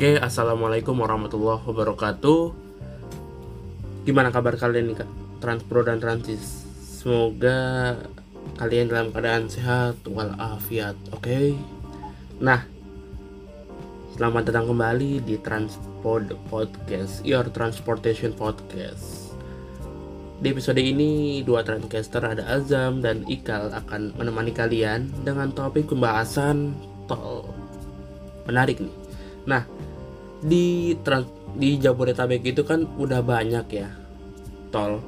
Oke, assalamualaikum warahmatullahi wabarakatuh. Gimana kabar kalian nih, Kak? Transpro dan Transis. Semoga kalian dalam keadaan sehat walafiat. Oke. Nah, selamat datang kembali di Transpod Podcast, Your Transportation Podcast. Di episode ini, dua transcaster ada Azam dan Ikal akan menemani kalian dengan topik pembahasan tol. Menarik nih. Nah, di di Jabodetabek itu kan udah banyak ya tol.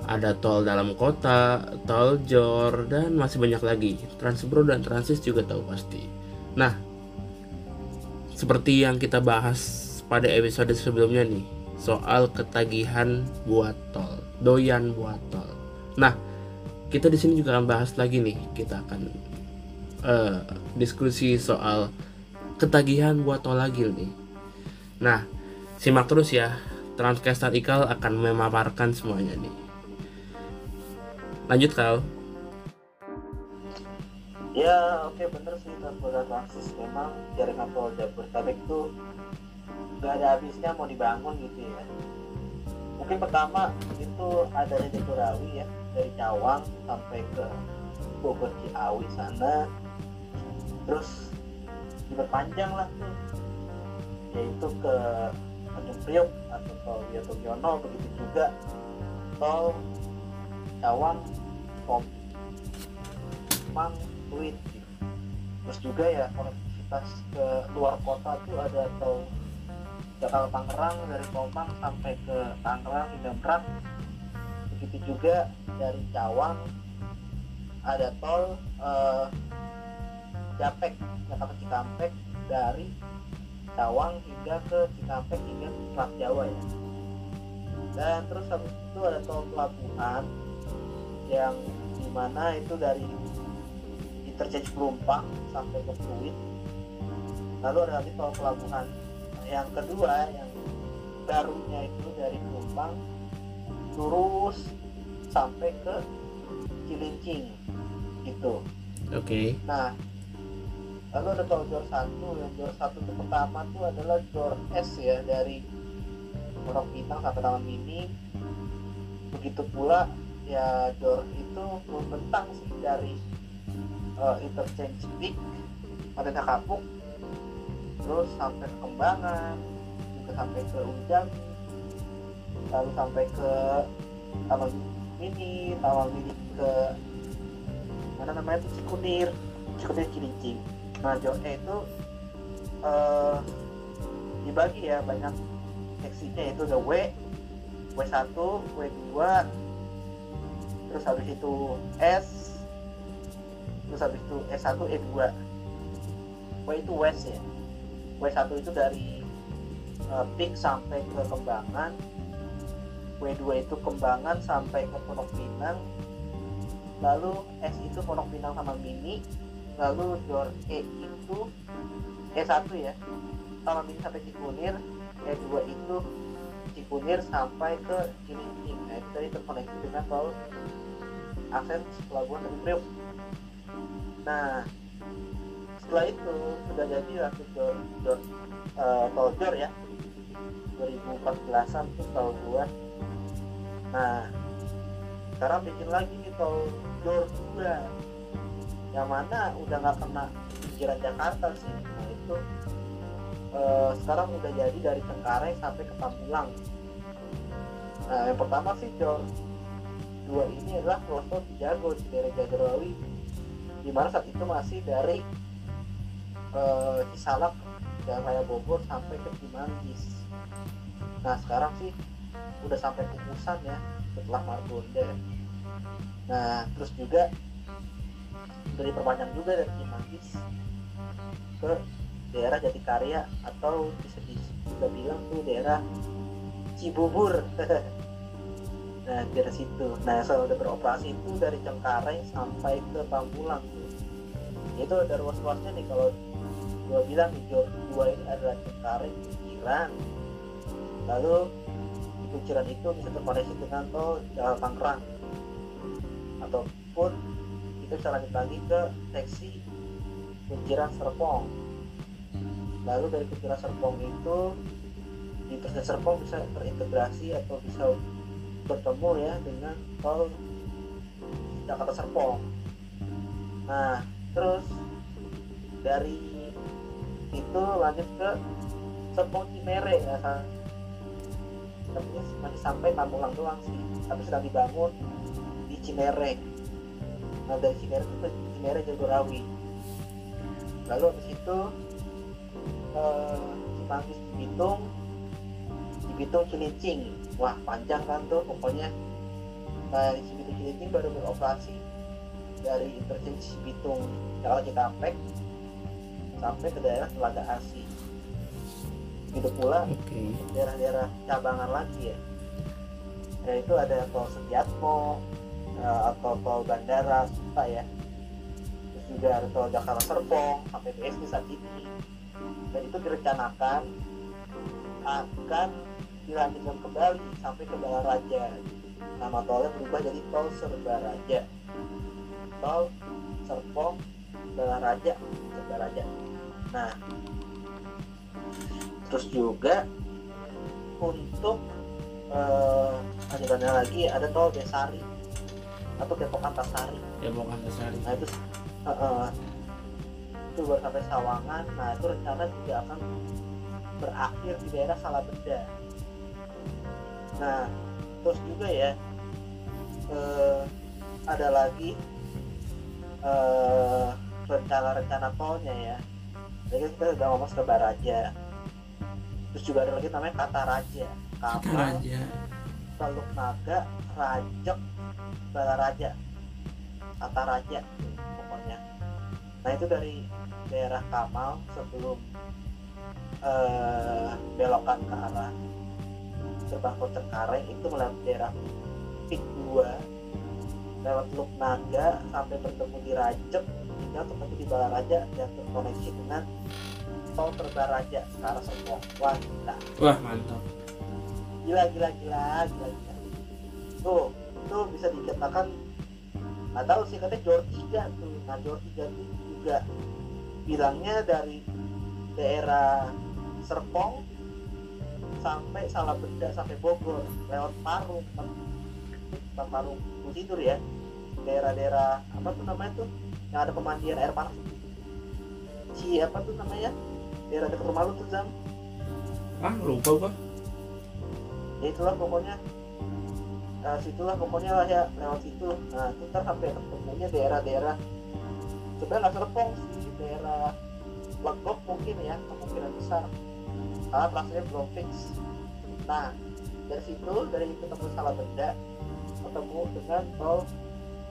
Ada tol dalam kota, tol jor, dan masih banyak lagi. Transbro dan Transis juga tahu pasti. Nah, seperti yang kita bahas pada episode sebelumnya nih, soal ketagihan buat tol doyan buat tol. Nah, kita di sini juga akan bahas lagi nih. Kita akan uh, diskusi soal ketagihan buat tol lagi nih. Nah, simak terus ya. Transcaster Ikal akan memaparkan semuanya nih. Lanjut kal. Ya oke okay, bener sih Transportasi Transis memang jaringan tol Jabodetabek itu nggak ada habisnya mau dibangun gitu ya mungkin pertama itu ada di Jagorawi ya dari Cawang sampai ke Bogor Ciawi sana terus diperpanjang lah tuh yaitu ke Tanjung Priok atau tol Wiyoto begitu juga tol Cawang Komang gitu. terus juga ya konektivitas ke luar kota tuh ada tol Jakarta Tangerang dari Tomang sampai ke Tangerang hingga Merak begitu juga dari Cawang ada tol uh, Japek Jakarta Cikampek dari Cawang hingga ke Cikampek hingga Trans Jawa ya. Dan terus habis itu ada tol pelabuhan yang di mana itu dari interchange Pelumpang sampai ke Pluit. Lalu ada lagi tol pelabuhan. Yang kedua yang barunya itu dari Pelumpang lurus sampai ke Cilincing gitu. Oke. Okay. nah lalu ada tol jor satu yang jor satu itu pertama itu adalah jor S ya dari Pondok Pinang sampai Taman Mini. Begitu pula ya jor itu membentang sih dari uh, interchange Big pada Kapuk terus sampai ke Kembangan juga sampai ke Ujang lalu sampai ke Taman Mini Taman Mini ke mana namanya itu Cikunir Cikunir Cilincing Jogja itu uh, dibagi ya banyak seksinya itu ada W W1 W2 terus habis itu S terus habis itu S1 E2 W itu West ya W1 itu dari uh, Pik sampai ke Kembangan W2 itu Kembangan sampai ke Pondok Pinang lalu S itu Pondok Pinang sama Mini lalu Dor E itu E1 ya. Sama Mini sampai Cikunir E2 itu Cikunir sampai ke Cilincing. Nah itu tadi terkoneksi dengan tol akses pelabuhan dari Priok nah setelah itu sudah jadi waktu jor, jor, uh, tol jor ya. 2014an tuh tol buat nah sekarang bikin lagi nih tol jor juga yang mana udah nggak kena pikiran Jakarta sih nah itu uh, sekarang udah jadi dari Cengkareng sampai ke Pamulang nah yang pertama sih jor dua ini adalah Kloso Jago di daerah Jagorawi di mana saat itu masih dari uh, Cisalak Jalan Raya Bogor sampai ke Cimanggis. Nah sekarang sih udah sampai ke ya setelah Margonda. Nah terus juga dari perpanjang juga dari Cimanggis ke daerah Jatikarya atau bisa juga bilang tuh daerah Cibubur. Nah daerah situ. Nah udah beroperasi itu dari Cengkareng sampai ke Pamulang itu ada ruas-ruasnya nih kalau gue bilang di jor dua ini adalah Cengkareng kunciran lalu di kunciran itu bisa terkoneksi dengan tol Jalan Tangerang ataupun itu bisa lanjut lagi ke seksi kunciran Serpong. Lalu dari Kejura Serpong itu di Presiden Serpong bisa terintegrasi atau bisa bertemu ya dengan tol Jakarta Serpong. Nah terus dari itu lanjut ke Serpong Cinere ya tapi masih sampai Pamulang doang sih tapi sedang dibangun di Cinere nah dari Cinere itu ke Cinere Jagorawi lalu habis itu eh, Cimanggis Cibitung Cibitung Cilincing. Wah panjang kan tuh pokoknya. Nah, di Cibitung Cilincing baru beroperasi. Dari interchange Cibitung Jakarta Cikampek sampai ke daerah Telaga Asih begitu pula oke. daerah-daerah cabangan lagi ya. Yaitu ada tol Setiatmo eh, atau tol Bandara Suta ya. Terus juga ada tol Jakarta Serpong sampai BSD saat ini dan itu direncanakan akan dilanjutkan kembali sampai ke Balaraja. Nama tolnya berubah jadi tol Serbaraja. Tol Serpong Balaraja Serbaraja. Nah terus juga untuk eh, lanjutannya lagi ada tol Desari atau Depok Antasari Depok Antasari nah itu eh, eh, itu baru sampai Sawangan. Nah itu rencana juga akan berakhir di daerah Salabenda. Nah terus juga ya eh, ada lagi eh, rencana-rencana tolnya ya. Jadi kita udah ngomong ke Baraja. Terus juga ada lagi namanya Kata Raja Kata kapal Raja Teluk Naga Rajek Balaraja. Kata Raja pokoknya. Nah itu dari daerah Kamal sebelum eh, belokan ke arah gerbang tol Cengkareng itu melewati daerah Pik 2 lewat Teluk Naga sampai bertemu di Rajek. Hingga ketemu di Balaraja dan terkoneksi dengan tol Terbaraja ke arah Serpong wah gila wah mantap. Gila gila gila gila gila. Tuh tuh bisa dikatakan nggak tahu sih katanya Jor 3 tuh. Nah Jor 3 itu juga bilangnya dari daerah Serpong sampai Salabenda sampai Bogor lewat Parung bukan Parung. Tidur ya. Daerah-daerah apa tuh namanya tuh yang ada pemandian air panas. Ci apa tuh namanya? Daerah dekat rumah lu tuh Zam. Ah lupa gua. Ya itulah pokoknya nah, situlah pokoknya lah ya lewat situ. Nah itu ntar sampai ketemunya daerah-daerah sebenarnya nggak serpong sih daerah legok mungkin ya kemungkinan besar. Karena rasanya belum fix. Nah dari situ dari ketemu salah benda ketemu dengan tol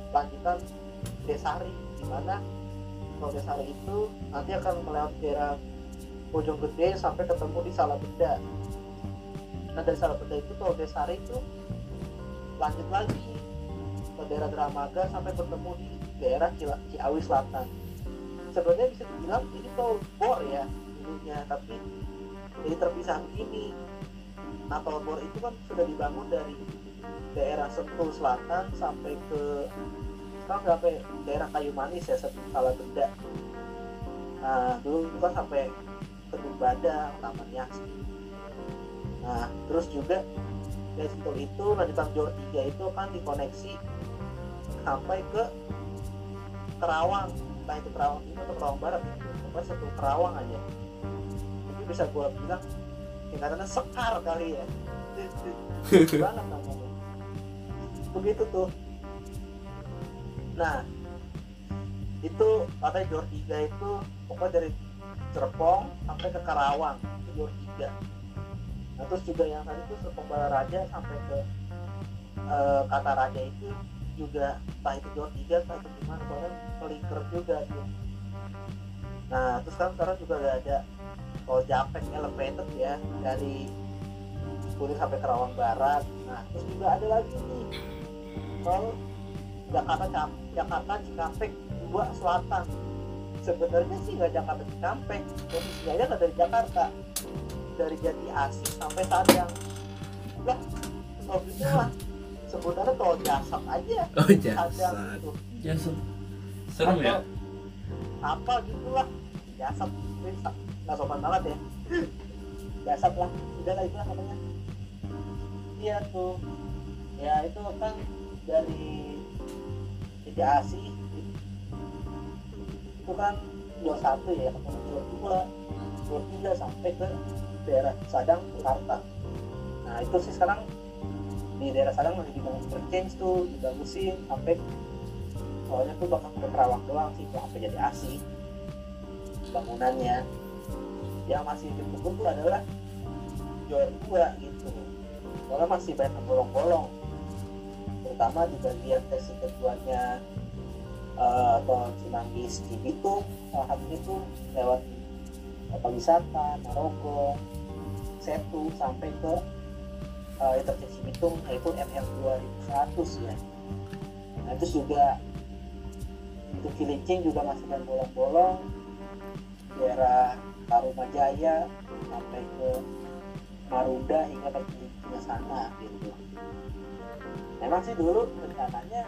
lanjutan Desari. Di mana tol Desari itu nanti akan melewati daerah Bojonggede sampai ketemu di Salabenda. Nah dari Salabenda itu tol Desari itu lanjut lagi ke daerah Dramaga sampai bertemu di daerah Ciawi Selatan. Sebenarnya bisa dibilang ini tol bor ya dulunya tapi jadi terpisah begini nah tol bor itu kan sudah dibangun dari daerah Sentul Selatan sampai ke sekarang sampai daerah Kayu Manis ya salah benda nah dulu kan sampai Kedung Badang, Taman Yaksi nah terus juga Sentul itu lanjutan Jor 3 itu kan dikoneksi sampai ke Kerawang. Entah itu Kerawang Timur atau Kerawang Barat ya. pokoknya satu Kerawang aja. Itu bisa gua bilang tingkatannya sekar kali ya. Banget namanya. Begitu tuh. Nah itu katanya Jor 3 itu pokoknya dari Serpong sampai ke Karawang itu Jor 3 nah terus juga yang tadi tuh Serpong Balaraja sampai ke eh, Kata Raja itu juga entah itu Jor 3 entah itu gimana soalnya melingkar juga tuh nah terus kan sekarang juga gak ada tol Japek elevated ya dari Kuning sampai Kerawang Barat. Nah terus juga ada lagi nih tol Jakarta Cam Jakarta Cikampek dua Selatan. Sebenarnya sih nggak Jakarta Cikampek posisinya aja nggak dari Jakarta dari Jati Asih sampai Sadang lah tol itu lah sebenarnya tol jasad aja. Oh Sadang jasa itu jasa serem ya? apa gitulah jasad. Nggak sopan banget ya. Dasar lah udah lah itulah katanya iya tuh. Ya itu kan dari titik asi itu kan dua satu ya ketemu dua dua dua tiga sampai ke daerah Sadang Jakarta. Nah itu sih sekarang di daerah Sadang masih dibangun interchange tuh dibagusin sampai soalnya tuh bakal ke Kerawang doang sih tuh sampai jadi asi bangunannya. Yang masih ditunggu tuh adalah Jor 2 gitu. Soalnya masih banyak bolong-bolong terutama di bagian sesi keduanya uh, tol Cimanggis Cibitung salah satunya tuh lewat kota wisata Marogo Setu sampai ke uh, interchange Cibitung yaitu MR 2100 ya. Nah itu juga untuk Cilincing juga masih banyak bolong-bolong daerah Tarumajaya sampai ke Maruda hingga ke sana gitu. Memang sih dulu rencananya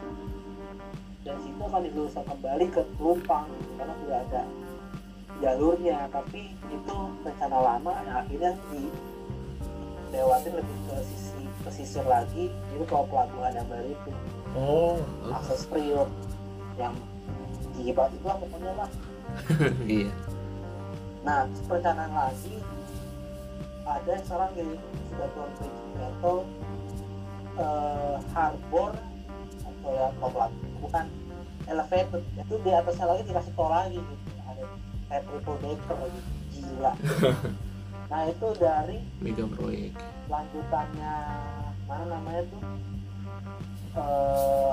dan situ akan diluruskan kembali ke gitu, karena sudah ada jalurnya tapi itu rencana lama yang akhirnya dilewatin lebih ke sisi pesisir lagi itu kalau pelabuhan yang baru itu. Oh akses priok yang digibat itu lah pokoknya lah iya. Nah perencanaan lagi ada yang sekarang di sudah ke atau uh, harbor atau ya bukan elevated itu di atasnya lagi dikasih tol lagi gitu kayak triple decker gitu gila. Nah itu dari mega proyek. lanjutannya mana namanya tuh? Eh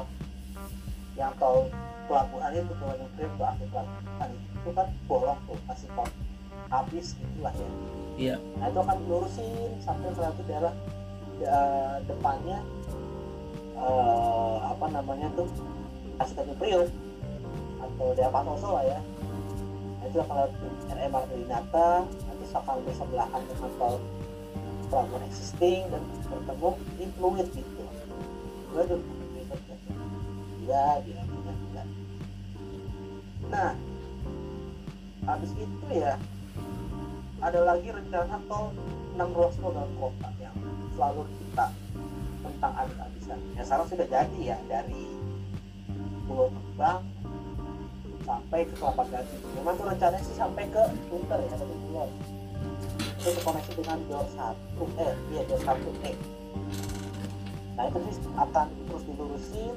yang tol pelabuhan itu tuh yang krim tuh akhir pelabuhan itu kan bolong tuh kasih tol habis gitulah ya. Iya. Nah itu akan lurusin sampai ke satu daerah. Eh, depannya eh, apa namanya tuh? Kasih tadi Priok atau daerah Patoso lah ya itu akan lewat RMR Nata nanti akan bersebelahan dengan tol pelabuhan existing dan bertemu di fluid gitu. Waduh ribet ya ya gila gila nah habis itu ya ada lagi rencana tol 6 ruas tol dalam kota yang selalu kita tentang habis-habisan ya sekarang sudah jadi ya dari Pulau Kembang sampai ke Kelapa Gading memang tuh rencananya sih sampai ke Sunter ya tapi belum itu terkoneksi dengan Jor 1 eh iya Jor 1 E nah itu sih akan terus dilurusin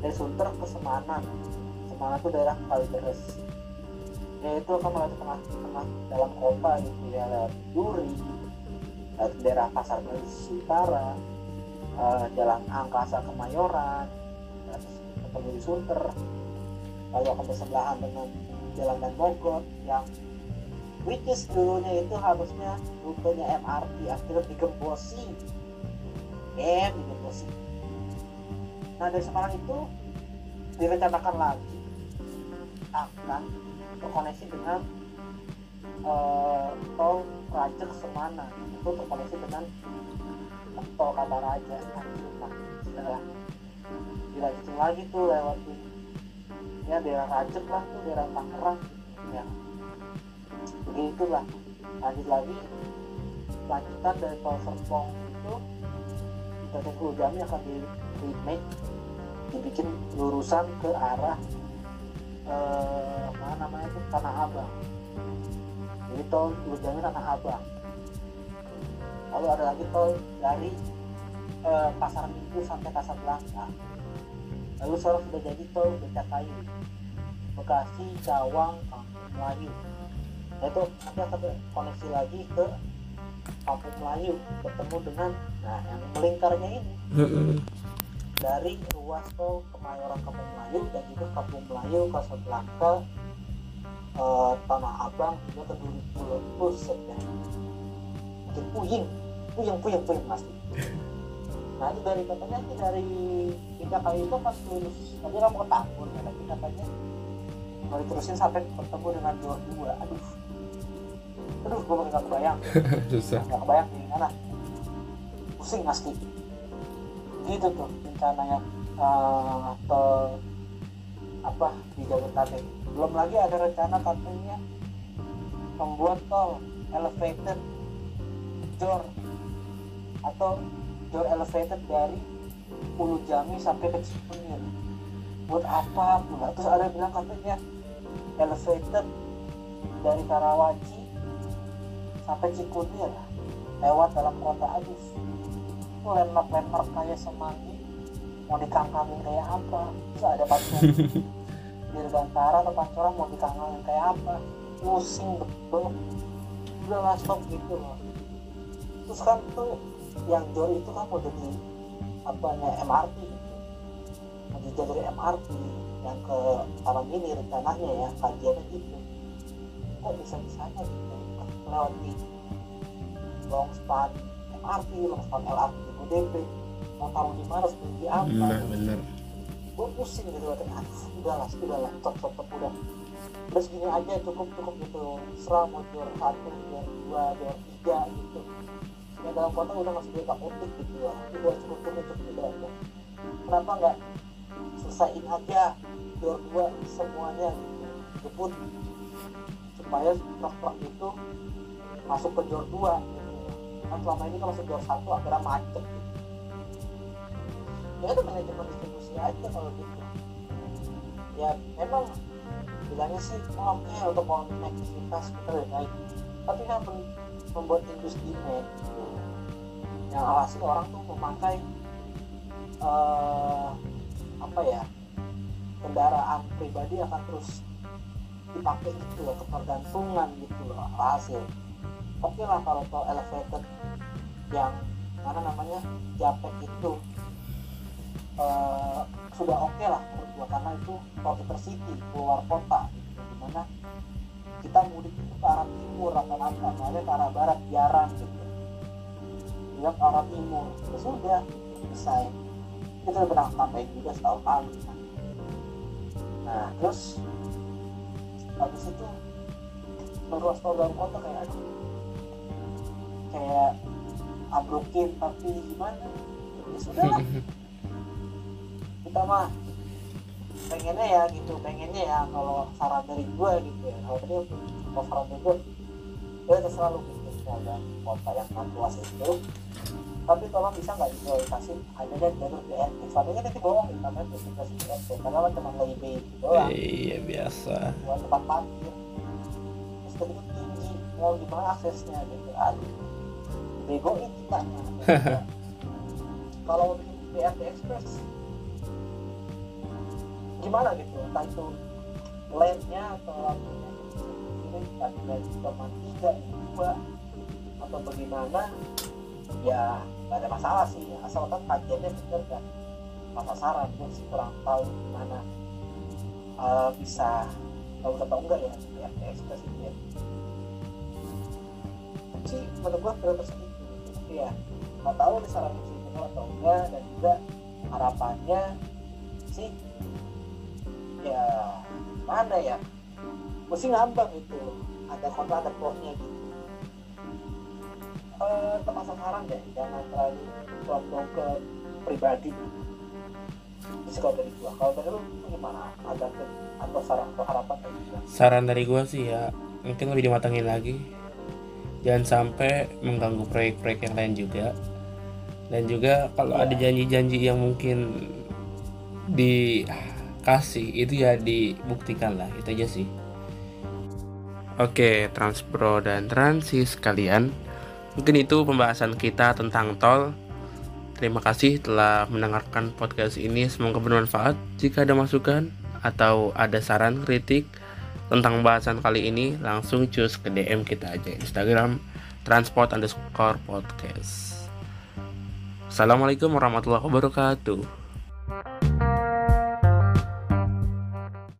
dari Sunter ke Semanan. Semanan itu daerah Kalideres. Ya itu akan melewati tengah tengah dalam kota gitu ya lewat Duri lewat daerah Pasar Belis Utara eh, Jalan Angkasa Kemayoran terus ketemu di Sunter lalu akan bersebelahan dengan Jalan Dan Bogor yang which is dulunya itu harusnya rutenya MRT akhirnya digembosi. Eh digembosi. Nah dari Semarang itu direncanakan lagi akan terkoneksi dengan eh, tol Rajek Semana. Itu terkoneksi dengan tol Kataraja nah sudah dilanjutin lagi tuh lewatin ya daerah Rajek lah tuh daerah Tangerang. Ya. Begitulah. Lanjut lagi. Lanjutan dari tol Serpong itu Tete Jami akan di remake. Dibikin lurusan ke arah eh, mana namanya itu? Tanah Abang. Jadi tol Jami Tanah Abang. Lalu ada lagi tol dari eh, Pasar Minggu sampai Casablanca lalu sekarang sudah jadi tol Becakayu Bekasi Cawang Kampung Melayu. Nah itu nanti akan koneksi lagi ke Kampung Melayu. Bertemu dengan nah yang melingkarnya ini. Dari ruas tol Kemayoran Kampung Melayu dan juga Kampung Melayu Casablanca eh, Tanah Abang hingga ke Duri Pulau Buset ya makin puyeng puyeng puyeng puyeng pasti nah itu dari katanya sih dari tiga kali itu pas lulus tadi kamu ke Tambun ya tapi katanya mau diterusin sampai bertemu dengan dua dua. Aduh. Aduh gue nggak kebayang. Susah. Nggak kebayang di mana pusing asli gitu tuh rencananya. Uh, tol apa di Jabodetabek. Belum lagi ada rencana katanya membuat tol elevated jor atau jor elevated dari Ulu Jami sampai ke Cikunir. Buat apa pula? Terus ada bilang katanya elevated dari Karawaci sampai Cikunir lewat dalam kota Adis itu landmark landmark kayak Semanggi mau dikangkangin kayak apa? Terus ada patung Dirgantara atau Pancoran mau dikangkangin kayak apa? Pusing betul. Udah lah stop gitu loh. Terus kan tuh yang jor itu kan mau jadi apanya MRT gitu. Mau jadi MRT yang ke Taman Mini rencananya ya kajiannya gitu. Kok bisa bisanya gitu melewati long span MRT long span LRT UDP mau taruh di mana seperti apa? Nah bener gue pusing gitu katanya ah, udah lah stop stop stop udah terus gini aja cukup cukup gitu. Serah mau juara satu juara dua juara tiga gitu. Ya dalam kota udah masih berita utik gitu ya. Udah cukup cukup cukup udah kenapa nggak selesaiin aja juara dua semuanya. Gitu jemput supaya truk-truk itu masuk ke juara dua kan selama ini kalau masuk juara satu akhirnya macet ya itu manajemen distribusi aja kalau gitu. Ya memang bilangnya sih oh, oke untuk konektivitas kita lebih baik. Tapi kan mem- membuat industri gitu yang alhasil orang tuh memakai eh, apa ya kendaraan pribadi akan terus dipakai gitu loh ketergantungan gitu loh alhasil oke lah kalau tol elevated yang mana namanya Japek itu eh, sudah oke lah menurut gua karena itu tol intercity keluar kota gitu. di mana kita mudik itu ke arah timur rata-rata soalnya ke arah barat jarang gitu. Ke arah timur ya sudah selesai itu udah pernah tambahin juga setahun lalu kan. nah terus habis itu ruas tol dalam kota kayak aduh kayak abrokin tapi gimana? Ya sudah lah. Kita mah pengennya ya gitu pengennya ya kalau saran dari gue gitu ya. Kalau tadi kalau saran dari gue ya terserah lu gitu. Ada kota yang luas itu tapi tolong bisa nggak diprioritaskan adanya jalur BRT soalnya nanti bohong nih namanya prioritasasi BRT karena kan cuma LIB itu doang. Iya biasa. Buat tempat parkir. Terus tinggi. Mau gimana aksesnya gitu. Aduh. Begoin kita. Kalau di BRT Express gimana gitu? Entah itu lane-nya atau lampunya ini tadi dari cuma tiga dua atau bagaimana ya nggak ada masalah sih asalkan kajiannya benar kan. Masa saran gue sih kurang tahu gimana eh, bisa tahu atau enggak ya di RTS sini ya. Sih menurut gue prioritas itu tapi ya. Nggak tahu nih saran sih atau enggak dan juga harapannya sih ya mana ya mesti ngambang itu ada kontra ada pro-nya gitu eh termasuk saran deh. Jangan terlalu condong ke pribadi. Jadi kalau dari gua kalau dari lu itu gimana? Ada ke atau saran atau harapan dari gua saran dari gua sih ya mungkin lebih dimatangin lagi. Jangan sampai mengganggu proyek-proyek yang lain juga. Dan juga kalau ada janji-janji yang mungkin dikasih itu ya dibuktikan lah. Itu aja sih. Oke, Transpro dan Transis kalian. Mungkin itu pembahasan kita tentang tol. Terima kasih telah mendengarkan podcast ini. Semoga bermanfaat. Jika ada masukan atau ada saran kritik tentang bahasan kali ini, langsung cus ke DM kita aja Instagram transport underscore podcast. Assalamualaikum warahmatullahi wabarakatuh.